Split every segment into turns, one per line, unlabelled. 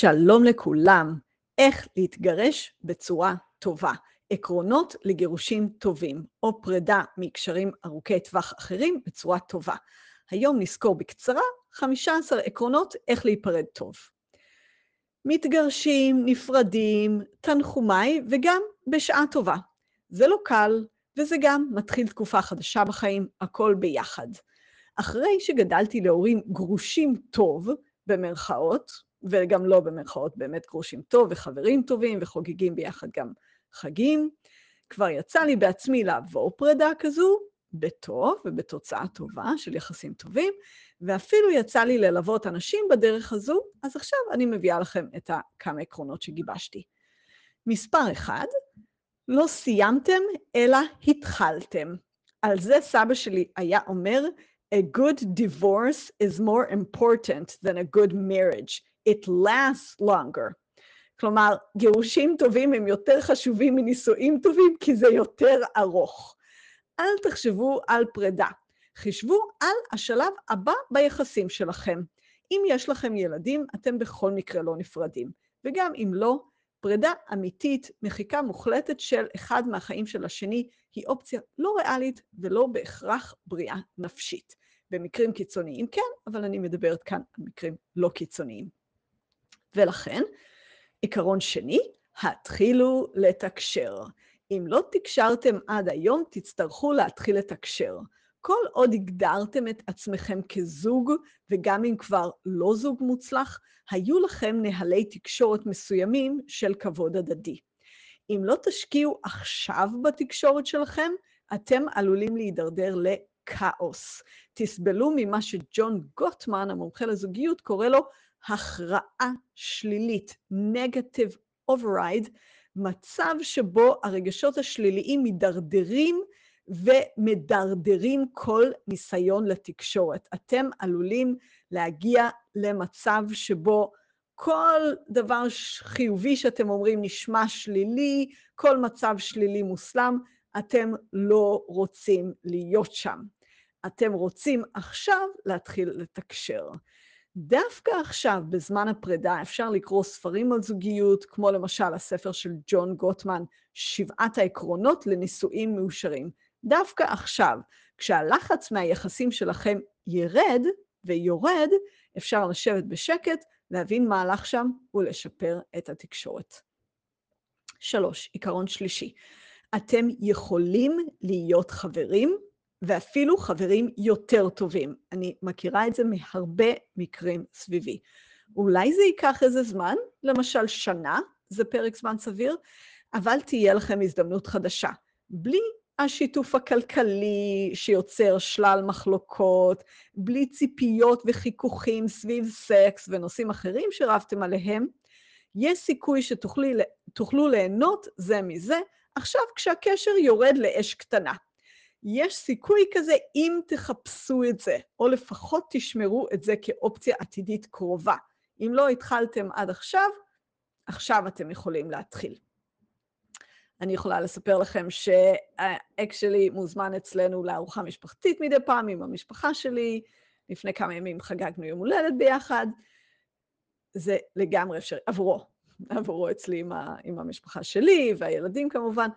שלום לכולם, איך להתגרש בצורה טובה, עקרונות לגירושים טובים, או פרידה מקשרים ארוכי טווח אחרים בצורה טובה. היום נזכור בקצרה 15 עקרונות איך להיפרד טוב. מתגרשים, נפרדים, תנחומיי וגם בשעה טובה. זה לא קל, וזה גם מתחיל תקופה חדשה בחיים, הכל ביחד. אחרי שגדלתי להורים גרושים טוב, במרכאות, וגם לא במרכאות באמת גרושים טוב, וחברים טובים, וחוגגים ביחד גם חגים. כבר יצא לי בעצמי לעבור פרידה כזו, בטוב ובתוצאה טובה של יחסים טובים, ואפילו יצא לי ללוות אנשים בדרך הזו, אז עכשיו אני מביאה לכם את כמה עקרונות שגיבשתי. מספר אחד, לא סיימתם, אלא התחלתם. על זה סבא שלי היה אומר, A good divorce is more important than a good marriage. It lasts longer. כלומר, גירושים טובים הם יותר חשובים מנישואים טובים, כי זה יותר ארוך. אל תחשבו על פרידה, חישבו על השלב הבא ביחסים שלכם. אם יש לכם ילדים, אתם בכל מקרה לא נפרדים. וגם אם לא, פרידה אמיתית, מחיקה מוחלטת של אחד מהחיים של השני, היא אופציה לא ריאלית ולא בהכרח בריאה נפשית. במקרים קיצוניים כן, אבל אני מדברת כאן על מקרים לא קיצוניים. ולכן, עיקרון שני, התחילו לתקשר. אם לא תקשרתם עד היום, תצטרכו להתחיל לתקשר. כל עוד הגדרתם את עצמכם כזוג, וגם אם כבר לא זוג מוצלח, היו לכם נהלי תקשורת מסוימים של כבוד הדדי. אם לא תשקיעו עכשיו בתקשורת שלכם, אתם עלולים להידרדר לכאוס. תסבלו ממה שג'ון גוטמן, המומחה לזוגיות, קורא לו הכרעה שלילית, negative override, מצב שבו הרגשות השליליים מידרדרים ומדרדרים כל ניסיון לתקשורת. אתם עלולים להגיע למצב שבו כל דבר חיובי שאתם אומרים נשמע שלילי, כל מצב שלילי מוסלם, אתם לא רוצים להיות שם. אתם רוצים עכשיו להתחיל לתקשר. דווקא עכשיו, בזמן הפרידה, אפשר לקרוא ספרים על זוגיות, כמו למשל הספר של ג'ון גוטמן, שבעת העקרונות לנישואים מאושרים. דווקא עכשיו, כשהלחץ מהיחסים שלכם ירד ויורד, אפשר לשבת בשקט, להבין מה הלך שם ולשפר את התקשורת. שלוש, עיקרון שלישי, אתם יכולים להיות חברים ואפילו חברים יותר טובים. אני מכירה את זה מהרבה מקרים סביבי. אולי זה ייקח איזה זמן, למשל שנה, זה פרק זמן סביר, אבל תהיה לכם הזדמנות חדשה. בלי השיתוף הכלכלי שיוצר שלל מחלוקות, בלי ציפיות וחיכוכים סביב סקס ונושאים אחרים שרבתם עליהם, יש סיכוי שתוכלו ליהנות זה מזה, עכשיו כשהקשר יורד לאש קטנה. יש סיכוי כזה אם תחפשו את זה, או לפחות תשמרו את זה כאופציה עתידית קרובה. אם לא התחלתם עד עכשיו, עכשיו אתם יכולים להתחיל. אני יכולה לספר לכם שהאקס שלי מוזמן אצלנו לארוחה משפחתית מדי פעם עם המשפחה שלי. לפני כמה ימים חגגנו יום הולדת ביחד. זה לגמרי אפשרי, עבורו, עבורו אצלי עם, ה, עם המשפחה שלי והילדים כמובן.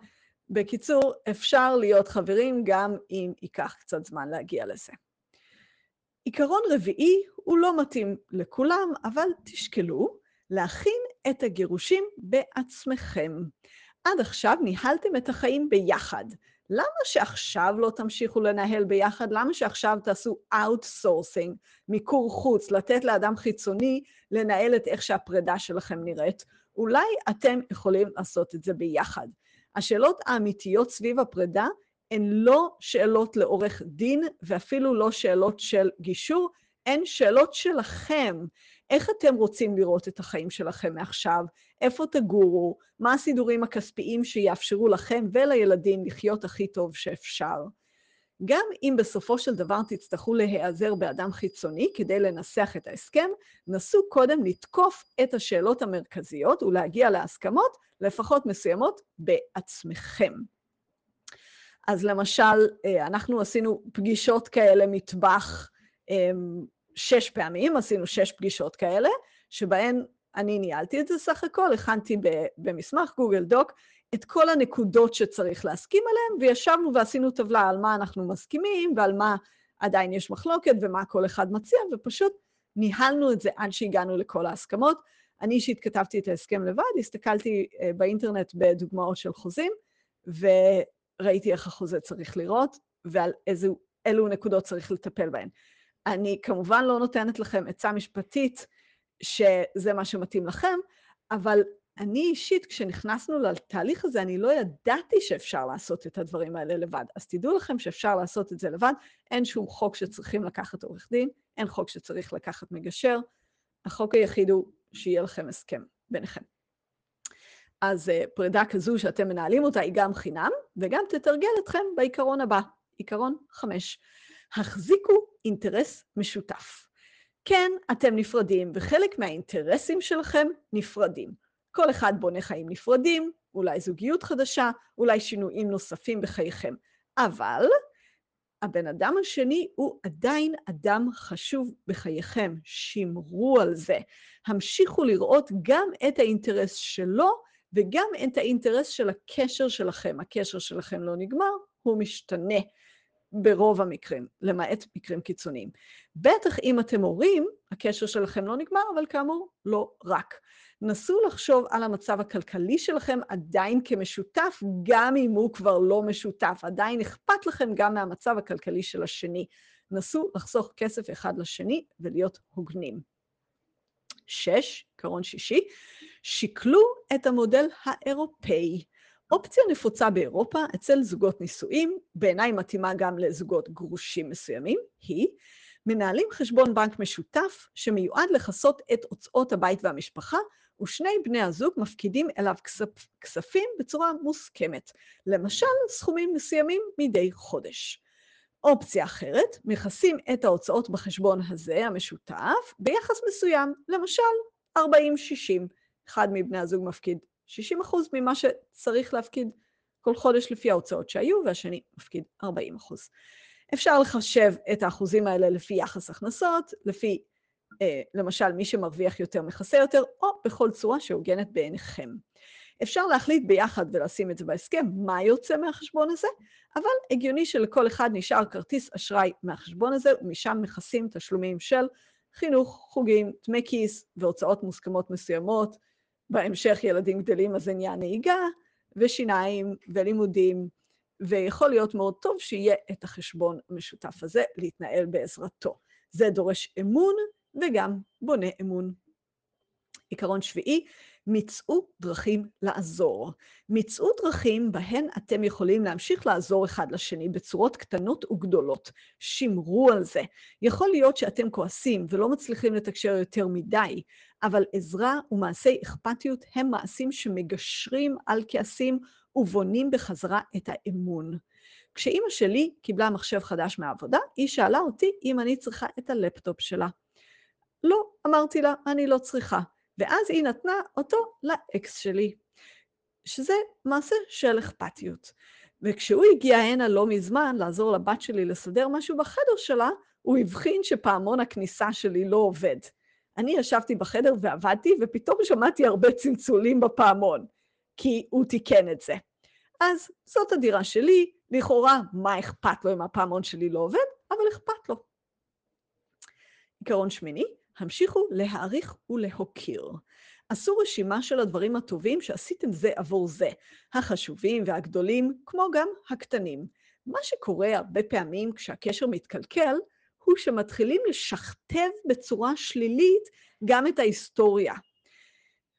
בקיצור, אפשר להיות חברים גם אם ייקח קצת זמן להגיע לזה. עיקרון רביעי הוא לא מתאים לכולם, אבל תשקלו להכין את הגירושים בעצמכם. עד עכשיו ניהלתם את החיים ביחד. למה שעכשיו לא תמשיכו לנהל ביחד? למה שעכשיו תעשו outsourcing, מיקור חוץ, לתת לאדם חיצוני לנהל את איך שהפרידה שלכם נראית? אולי אתם יכולים לעשות את זה ביחד. השאלות האמיתיות סביב הפרידה הן לא שאלות לעורך דין ואפילו לא שאלות של גישור, הן שאלות שלכם. איך אתם רוצים לראות את החיים שלכם מעכשיו? איפה תגורו? מה הסידורים הכספיים שיאפשרו לכם ולילדים לחיות הכי טוב שאפשר? גם אם בסופו של דבר תצטרכו להיעזר באדם חיצוני כדי לנסח את ההסכם, נסו קודם לתקוף את השאלות המרכזיות ולהגיע להסכמות, לפחות מסוימות, בעצמכם. אז למשל, אה, אנחנו עשינו פגישות כאלה מטבח אמ, שש פעמים, עשינו שש פגישות כאלה, שבהן אני ניהלתי את זה סך הכל, הכנתי במסמך גוגל דוק את כל הנקודות שצריך להסכים עליהן, וישבנו ועשינו טבלה על מה אנחנו מסכימים ועל מה עדיין יש מחלוקת ומה כל אחד מציע, ופשוט ניהלנו את זה עד שהגענו לכל ההסכמות. אני אישית כתבתי את ההסכם לבד, הסתכלתי אה, באינטרנט בדוגמאות של חוזים, וראיתי איך החוזה צריך לראות, ועל אילו נקודות צריך לטפל בהן. אני כמובן לא נותנת לכם עצה משפטית שזה מה שמתאים לכם, אבל אני אישית, כשנכנסנו לתהליך הזה, אני לא ידעתי שאפשר לעשות את הדברים האלה לבד. אז תדעו לכם שאפשר לעשות את זה לבד, אין שום חוק שצריכים לקחת עורך דין, אין חוק שצריך לקחת מגשר, החוק היחיד הוא שיהיה לכם הסכם ביניכם. אז uh, פרידה כזו שאתם מנהלים אותה היא גם חינם, וגם תתרגל אתכם בעיקרון הבא, עיקרון חמש. החזיקו אינטרס משותף. כן, אתם נפרדים, וחלק מהאינטרסים שלכם נפרדים. כל אחד בונה חיים נפרדים, אולי זוגיות חדשה, אולי שינויים נוספים בחייכם. אבל הבן אדם השני הוא עדיין אדם חשוב בחייכם, שמרו על זה. המשיכו לראות גם את האינטרס שלו וגם את האינטרס של הקשר שלכם. הקשר שלכם לא נגמר, הוא משתנה. ברוב המקרים, למעט מקרים קיצוניים. בטח אם אתם הורים, הקשר שלכם לא נגמר, אבל כאמור, לא רק. נסו לחשוב על המצב הכלכלי שלכם עדיין כמשותף, גם אם הוא כבר לא משותף. עדיין אכפת לכם גם מהמצב הכלכלי של השני. נסו לחסוך כסף אחד לשני ולהיות הוגנים. שש, עקרון שישי, שקלו את המודל האירופאי. אופציה נפוצה באירופה אצל זוגות נישואים, בעיניי מתאימה גם לזוגות גרושים מסוימים, היא מנהלים חשבון בנק משותף שמיועד לכסות את הוצאות הבית והמשפחה, ושני בני הזוג מפקידים אליו כספ, כספים בצורה מוסכמת, למשל סכומים מסוימים מדי חודש. אופציה אחרת, מכסים את ההוצאות בחשבון הזה, המשותף, ביחס מסוים, למשל 40-60. אחד מבני הזוג מפקיד 60 אחוז ממה שצריך להפקיד כל חודש לפי ההוצאות שהיו, והשני מפקיד 40 אחוז. אפשר לחשב את האחוזים האלה לפי יחס הכנסות, לפי, אה, למשל, מי שמרוויח יותר מכסה יותר, או בכל צורה שהוגנת בעיניכם. אפשר להחליט ביחד ולשים את זה בהסכם, מה יוצא מהחשבון הזה, אבל הגיוני שלכל אחד נשאר כרטיס אשראי מהחשבון הזה, ומשם מכסים תשלומים של חינוך, חוגים, דמי כיס והוצאות מוסכמות מסוימות, בהמשך ילדים גדלים אז נהיה נהיגה, ושיניים, ולימודים, ויכול להיות מאוד טוב שיהיה את החשבון המשותף הזה להתנהל בעזרתו. זה דורש אמון וגם בונה אמון. עיקרון שביעי, מצאו דרכים לעזור. מצאו דרכים בהן אתם יכולים להמשיך לעזור אחד לשני בצורות קטנות וגדולות. שמרו על זה. יכול להיות שאתם כועסים ולא מצליחים לתקשר יותר מדי, אבל עזרה ומעשי אכפתיות הם מעשים שמגשרים על כעסים ובונים בחזרה את האמון. כשאימא שלי קיבלה מחשב חדש מהעבודה, היא שאלה אותי אם אני צריכה את הלפטופ שלה. לא, אמרתי לה, אני לא צריכה. ואז היא נתנה אותו לאקס שלי, שזה מעשה של אכפתיות. וכשהוא הגיע הנה לא מזמן לעזור לבת שלי לסדר משהו בחדר שלה, הוא הבחין שפעמון הכניסה שלי לא עובד. אני ישבתי בחדר ועבדתי, ופתאום שמעתי הרבה צלצולים בפעמון, כי הוא תיקן את זה. אז זאת הדירה שלי, לכאורה, מה אכפת לו אם הפעמון שלי לא עובד? אבל אכפת לו. עיקרון שמיני, המשיכו להעריך ולהוקיר. עשו רשימה של הדברים הטובים שעשיתם זה עבור זה, החשובים והגדולים, כמו גם הקטנים. מה שקורה הרבה פעמים כשהקשר מתקלקל, הוא שמתחילים לשכתב בצורה שלילית גם את ההיסטוריה.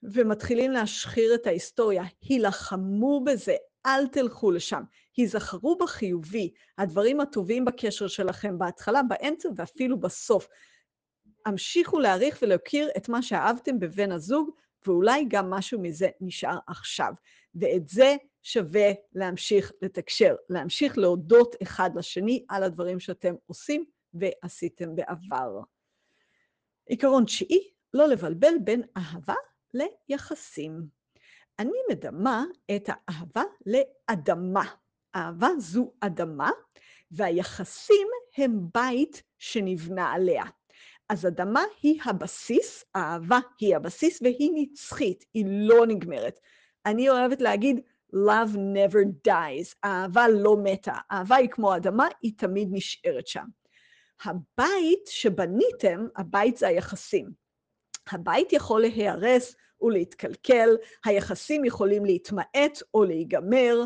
ומתחילים להשחיר את ההיסטוריה. הילחמו בזה, אל תלכו לשם. היזכרו בחיובי, הדברים הטובים בקשר שלכם בהתחלה, באמצע ואפילו בסוף. המשיכו להעריך ולהוקיר את מה שאהבתם בבן הזוג, ואולי גם משהו מזה נשאר עכשיו. ואת זה שווה להמשיך לתקשר, להמשיך להודות אחד לשני על הדברים שאתם עושים ועשיתם בעבר. עיקרון תשיעי, לא לבלבל בין אהבה ליחסים. אני מדמה את האהבה לאדמה. אהבה זו אדמה, והיחסים הם בית שנבנה עליה. אז אדמה היא הבסיס, אהבה היא הבסיס, והיא נצחית, היא לא נגמרת. אני אוהבת להגיד, love never dies, אהבה לא מתה. אהבה היא כמו אדמה, היא תמיד נשארת שם. הבית שבניתם, הבית זה היחסים. הבית יכול להיהרס ולהתקלקל, היחסים יכולים להתמעט או להיגמר,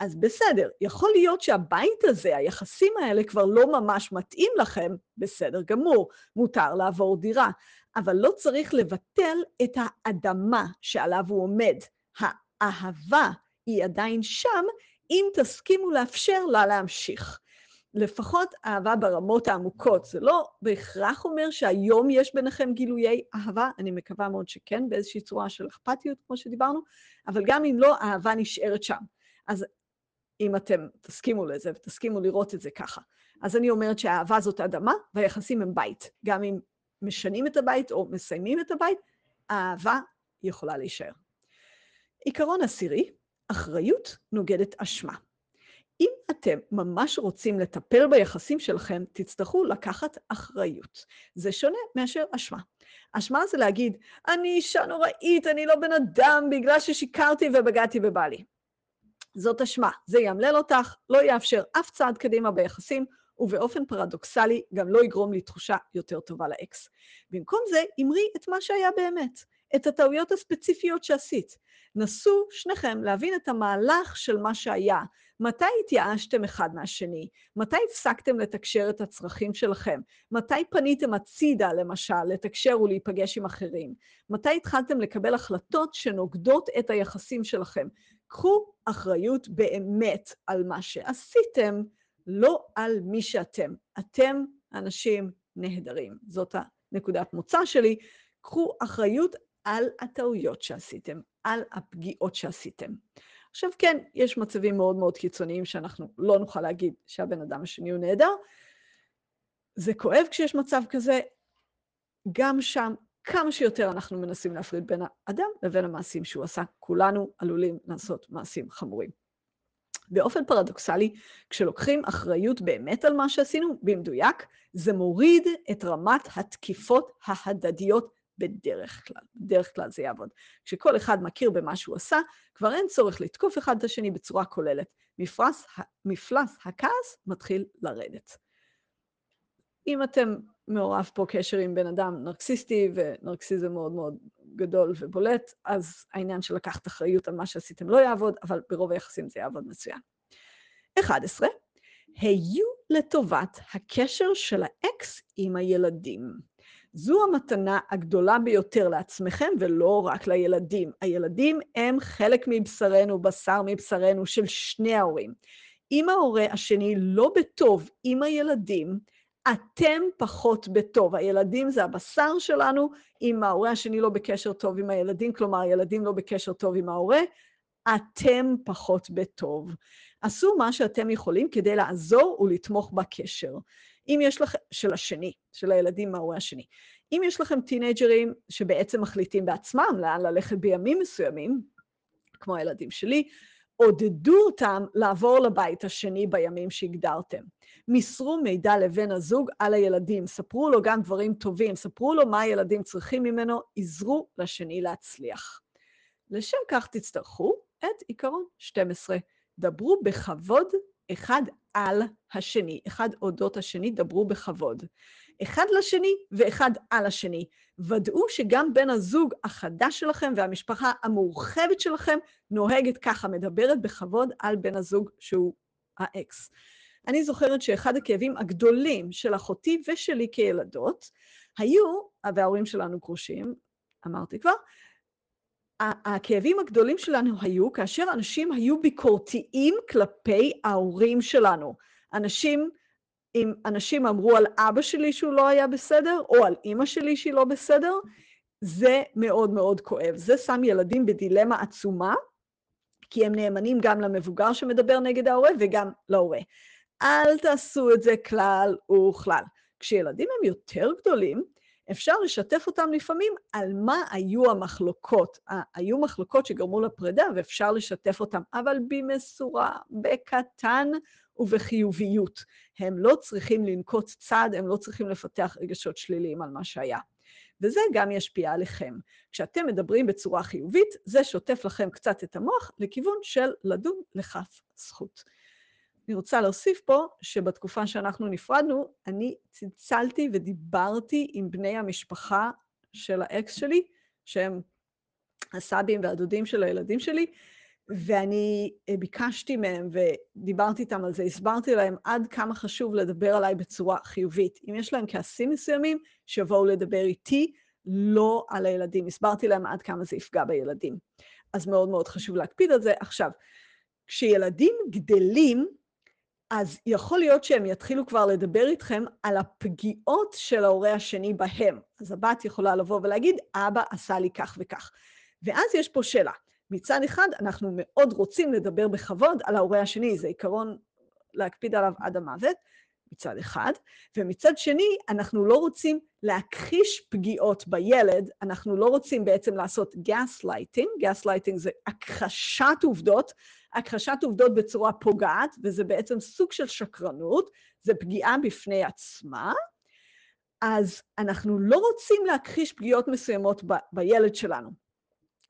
אז בסדר, יכול להיות שהבית הזה, היחסים האלה כבר לא ממש מתאים לכם, בסדר גמור, מותר לעבור דירה, אבל לא צריך לבטל את האדמה שעליו הוא עומד. האהבה היא עדיין שם, אם תסכימו לאפשר לה להמשיך. לפחות אהבה ברמות העמוקות. זה לא בהכרח אומר שהיום יש ביניכם גילויי אהבה, אני מקווה מאוד שכן, באיזושהי צורה של אכפתיות, כמו שדיברנו, אבל גם אם לא, האהבה נשארת שם. אז אם אתם תסכימו לזה ותסכימו לראות את זה ככה. אז אני אומרת שהאהבה זאת אדמה והיחסים הם בית. גם אם משנים את הבית או מסיימים את הבית, האהבה יכולה להישאר. עיקרון עשירי, אחריות נוגדת אשמה. אם אתם ממש רוצים לטפל ביחסים שלכם, תצטרכו לקחת אחריות. זה שונה מאשר אשמה. אשמה זה להגיד, אני אישה נוראית, אני לא בן אדם בגלל ששיקרתי ובגדתי בבעלי. זאת אשמה, זה יאמלל אותך, לא יאפשר אף צעד קדימה ביחסים, ובאופן פרדוקסלי גם לא יגרום לי תחושה יותר טובה לאקס. במקום זה, אמרי את מה שהיה באמת, את הטעויות הספציפיות שעשית. נסו שניכם להבין את המהלך של מה שהיה, מתי התייאשתם אחד מהשני? מתי הפסקתם לתקשר את הצרכים שלכם? מתי פניתם הצידה, למשל, לתקשר ולהיפגש עם אחרים? מתי התחלתם לקבל החלטות שנוגדות את היחסים שלכם? קחו אחריות באמת על מה שעשיתם, לא על מי שאתם. אתם אנשים נהדרים. זאת הנקודת מוצא שלי. קחו אחריות על הטעויות שעשיתם, על הפגיעות שעשיתם. עכשיו כן, יש מצבים מאוד מאוד קיצוניים שאנחנו לא נוכל להגיד שהבן אדם השני הוא נהדר. זה כואב כשיש מצב כזה, גם שם כמה שיותר אנחנו מנסים להפריד בין האדם לבין המעשים שהוא עשה. כולנו עלולים לעשות מעשים חמורים. באופן פרדוקסלי, כשלוקחים אחריות באמת על מה שעשינו, במדויק, זה מוריד את רמת התקיפות ההדדיות בדרך כלל. בדרך כלל זה יעבוד. כשכל אחד מכיר במה שהוא עשה, כבר אין צורך לתקוף אחד את השני בצורה כוללת. מפלס, מפלס הכעס מתחיל לרדת. אם אתם מעורב פה קשר עם בן אדם נרקסיסטי, ונרקסיזם מאוד מאוד גדול ובולט, אז העניין של לקחת אחריות על מה שעשיתם לא יעבוד, אבל ברוב היחסים זה יעבוד מצוין. 11. היו לטובת הקשר של האקס עם הילדים. זו המתנה הגדולה ביותר לעצמכם ולא רק לילדים. הילדים הם חלק מבשרנו, בשר מבשרנו של שני ההורים. אם ההורה השני לא בטוב עם הילדים, אתם פחות בטוב. הילדים זה הבשר שלנו, אם ההורה השני לא בקשר טוב עם הילדים, כלומר הילדים לא בקשר טוב עם ההורה, אתם פחות בטוב. עשו מה שאתם יכולים כדי לעזור ולתמוך בקשר. אם יש לכם, של השני, של הילדים מההורה השני. אם יש לכם טינג'רים שבעצם מחליטים בעצמם לאן ללכת בימים מסוימים, כמו הילדים שלי, עודדו אותם לעבור לבית השני בימים שהגדרתם. מסרו מידע לבן הזוג על הילדים, ספרו לו גם דברים טובים, ספרו לו מה הילדים צריכים ממנו, עזרו לשני להצליח. לשם כך תצטרכו את עיקרון 12. דברו בכבוד אחד על השני, אחד אודות השני, דברו בכבוד. אחד לשני ואחד על השני. ודאו שגם בן הזוג החדש שלכם והמשפחה המורחבת שלכם נוהגת ככה, מדברת בכבוד על בן הזוג שהוא האקס. אני זוכרת שאחד הכאבים הגדולים של אחותי ושלי כילדות היו, וההורים שלנו גרושים, אמרתי כבר, הכאבים הגדולים שלנו היו כאשר אנשים היו ביקורתיים כלפי ההורים שלנו. אנשים, אם אנשים אמרו על אבא שלי שהוא לא היה בסדר, או על אימא שלי שהיא לא בסדר, זה מאוד מאוד כואב. זה שם ילדים בדילמה עצומה, כי הם נאמנים גם למבוגר שמדבר נגד ההורה וגם להורה. אל תעשו את זה כלל וכלל. כשילדים הם יותר גדולים, אפשר לשתף אותם לפעמים על מה היו המחלוקות. היו מחלוקות שגרמו לפרידה ואפשר לשתף אותם, אבל במשורה, בקטן ובחיוביות. הם לא צריכים לנקוט צעד, הם לא צריכים לפתח רגשות שליליים על מה שהיה. וזה גם ישפיע עליכם. כשאתם מדברים בצורה חיובית, זה שוטף לכם קצת את המוח לכיוון של לדון לכף זכות. אני רוצה להוסיף פה שבתקופה שאנחנו נפרדנו, אני צלצלתי ודיברתי עם בני המשפחה של האקס שלי, שהם הסבים והדודים של הילדים שלי, ואני ביקשתי מהם ודיברתי איתם על זה, הסברתי להם עד כמה חשוב לדבר עליי בצורה חיובית. אם יש להם כעסים מסוימים, שיבואו לדבר איתי, לא על הילדים. הסברתי להם עד כמה זה יפגע בילדים. אז מאוד מאוד חשוב להקפיד על זה. עכשיו, כשילדים גדלים, אז יכול להיות שהם יתחילו כבר לדבר איתכם על הפגיעות של ההורה השני בהם. אז הבת יכולה לבוא ולהגיד, אבא עשה לי כך וכך. ואז יש פה שאלה. מצד אחד, אנחנו מאוד רוצים לדבר בכבוד על ההורה השני, זה עיקרון להקפיד עליו עד המוות, מצד אחד, ומצד שני, אנחנו לא רוצים להכחיש פגיעות בילד, אנחנו לא רוצים בעצם לעשות gaslighting, gaslighting זה הכחשת עובדות, הכחשת עובדות בצורה פוגעת, וזה בעצם סוג של שקרנות, זה פגיעה בפני עצמה, אז אנחנו לא רוצים להכחיש פגיעות מסוימות ב- בילד שלנו.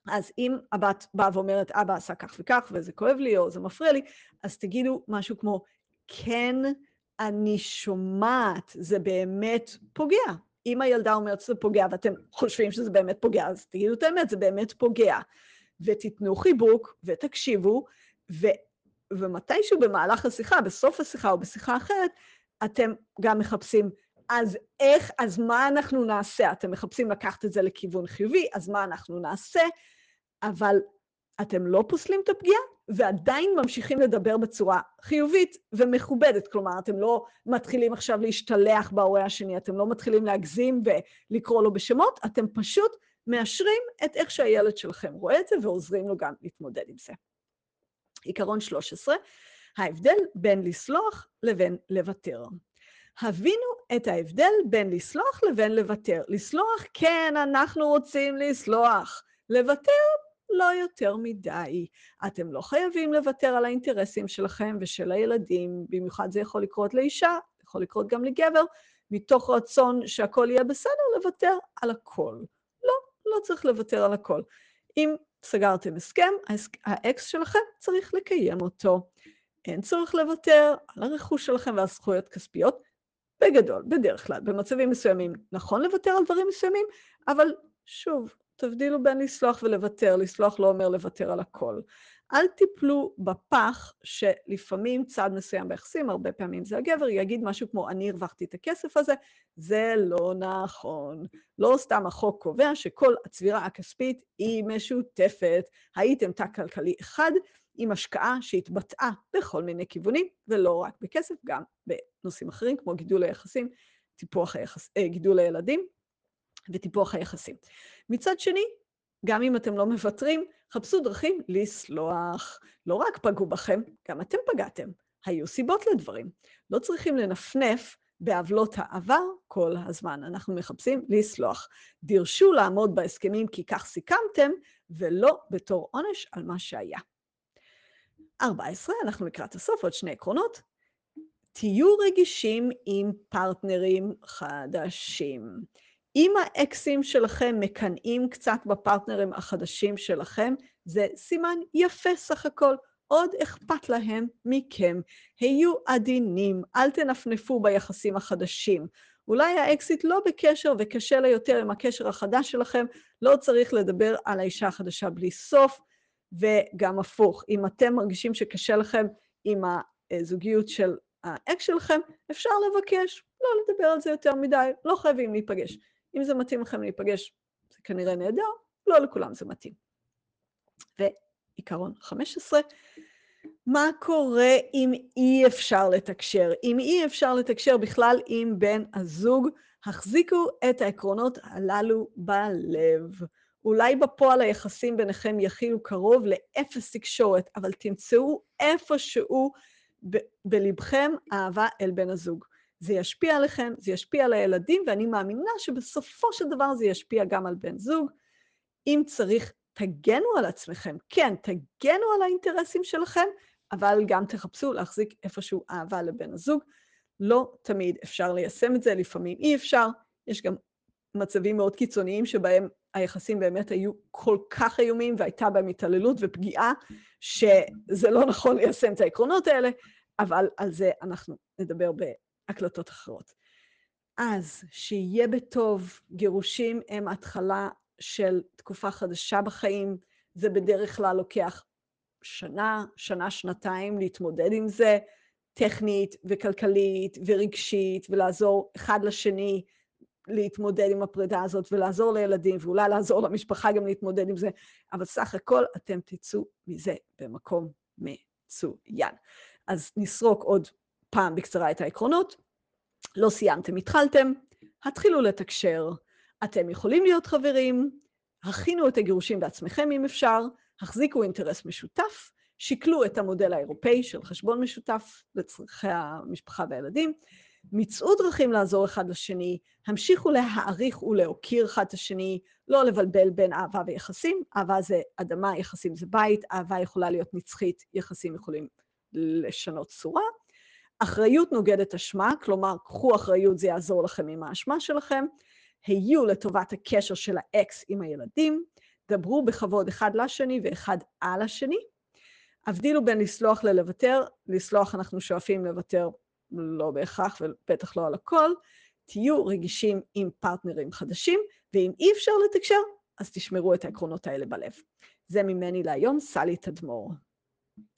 אז אם הבת באה ואומרת, אבא עשה כך וכך, וזה כואב לי, או זה מפריע לי, אז תגידו משהו כמו, כן, אני שומעת, זה באמת פוגע. אם הילדה אומרת שזה פוגע ואתם חושבים שזה באמת פוגע, אז תגידו את האמת, זה באמת פוגע. ותיתנו חיבוק ותקשיבו, ו, ומתישהו במהלך השיחה, בסוף השיחה או בשיחה אחרת, אתם גם מחפשים, אז איך, אז מה אנחנו נעשה? אתם מחפשים לקחת את זה לכיוון חיובי, אז מה אנחנו נעשה? אבל אתם לא פוסלים את הפגיעה, ועדיין ממשיכים לדבר בצורה חיובית ומכובדת. כלומר, אתם לא מתחילים עכשיו להשתלח בהורה השני, אתם לא מתחילים להגזים ולקרוא לו בשמות, אתם פשוט מאשרים את איך שהילד שלכם רואה את זה ועוזרים לו גם להתמודד עם זה. עיקרון 13, ההבדל בין לסלוח לבין לוותר. הבינו את ההבדל בין לסלוח לבין לוותר. לסלוח, כן, אנחנו רוצים לסלוח. לוותר, לא יותר מדי. אתם לא חייבים לוותר על האינטרסים שלכם ושל הילדים, במיוחד זה יכול לקרות לאישה, יכול לקרות גם לגבר, מתוך רצון שהכל יהיה בסדר, לוותר על הכל. לא, לא צריך לוותר על הכל. אם סגרתם הסכם, האקס שלכם צריך לקיים אותו. אין צורך לוותר על הרכוש שלכם ועל זכויות כספיות. בגדול, בדרך כלל, במצבים מסוימים נכון לוותר על דברים מסוימים, אבל שוב, תבדילו בין לסלוח ולוותר, לסלוח לא אומר לוותר על הכל. אל תיפלו בפח שלפעמים צד מסוים ביחסים, הרבה פעמים זה הגבר, יגיד משהו כמו, אני הרווחתי את הכסף הזה, זה לא נכון. לא סתם החוק קובע שכל הצבירה הכספית היא משותפת. הייתם תא כלכלי אחד עם השקעה שהתבטאה בכל מיני כיוונים, ולא רק בכסף, גם בנושאים אחרים, כמו גידול היחסים, טיפוח היחס, אה, גידול הילדים וטיפוח היחסים. מצד שני, גם אם אתם לא מוותרים, חפשו דרכים לסלוח. לא רק פגעו בכם, גם אתם פגעתם. היו סיבות לדברים. לא צריכים לנפנף בעוולות העבר כל הזמן. אנחנו מחפשים לסלוח. דרשו לעמוד בהסכמים כי כך סיכמתם, ולא בתור עונש על מה שהיה. 14, אנחנו לקראת הסוף, עוד שני עקרונות. תהיו רגישים עם פרטנרים חדשים. אם האקסים שלכם מקנאים קצת בפרטנרים החדשים שלכם, זה סימן יפה סך הכל. עוד אכפת להם מכם. היו עדינים, אל תנפנפו ביחסים החדשים. אולי האקסיט לא בקשר וקשה לה יותר עם הקשר החדש שלכם, לא צריך לדבר על האישה החדשה בלי סוף, וגם הפוך. אם אתם מרגישים שקשה לכם עם הזוגיות של האקס שלכם, אפשר לבקש, לא לדבר על זה יותר מדי, לא חייבים להיפגש. אם זה מתאים לכם להיפגש, זה כנראה נהדר, לא לכולם זה מתאים. ועיקרון 15, מה קורה אם אי אפשר לתקשר? אם אי אפשר לתקשר בכלל עם בן הזוג, החזיקו את העקרונות הללו בלב. אולי בפועל היחסים ביניכם יכילו קרוב לאפס תקשורת, אבל תמצאו איפשהו ב- בלבכם אהבה אל בן הזוג. זה ישפיע עליכם, זה ישפיע על הילדים, ואני מאמינה שבסופו של דבר זה ישפיע גם על בן זוג. אם צריך, תגנו על עצמכם. כן, תגנו על האינטרסים שלכם, אבל גם תחפשו להחזיק איפשהו אהבה לבן הזוג. לא תמיד אפשר ליישם את זה, לפעמים אי אפשר. יש גם מצבים מאוד קיצוניים שבהם היחסים באמת היו כל כך איומים והייתה בהם התעללות ופגיעה, שזה לא נכון ליישם את העקרונות האלה, אבל על זה אנחנו נדבר בהקלטות אחרות. אז שיהיה בטוב, גירושים הם התחלה של תקופה חדשה בחיים, זה בדרך כלל לוקח שנה, שנה, שנתיים להתמודד עם זה, טכנית וכלכלית ורגשית, ולעזור אחד לשני להתמודד עם הפרידה הזאת, ולעזור לילדים, ואולי לעזור למשפחה גם להתמודד עם זה, אבל סך הכל אתם תצאו מזה במקום מצוין. אז נסרוק עוד פעם בקצרה את העקרונות. לא סיימתם, התחלתם, התחילו לתקשר. אתם יכולים להיות חברים, הכינו את הגירושים בעצמכם אם אפשר, החזיקו אינטרס משותף, שקלו את המודל האירופאי של חשבון משותף לצרכי המשפחה והילדים, מצאו דרכים לעזור אחד לשני, המשיכו להעריך ולהוקיר אחד את השני, לא לבלבל בין אהבה ויחסים, אהבה זה אדמה, יחסים זה בית, אהבה יכולה להיות נצחית, יחסים יכולים לשנות צורה. אחריות נוגדת אשמה, כלומר, קחו אחריות, זה יעזור לכם עם האשמה שלכם. היו לטובת הקשר של האקס עם הילדים, דברו בכבוד אחד לשני ואחד על השני. הבדילו בין לסלוח ללוותר, לסלוח אנחנו שואפים לוותר לא בהכרח ובטח לא על הכל, תהיו רגישים עם פרטנרים חדשים, ואם אי אפשר לתקשר, אז תשמרו את העקרונות האלה בלב. זה ממני להיום, סלי תדמור.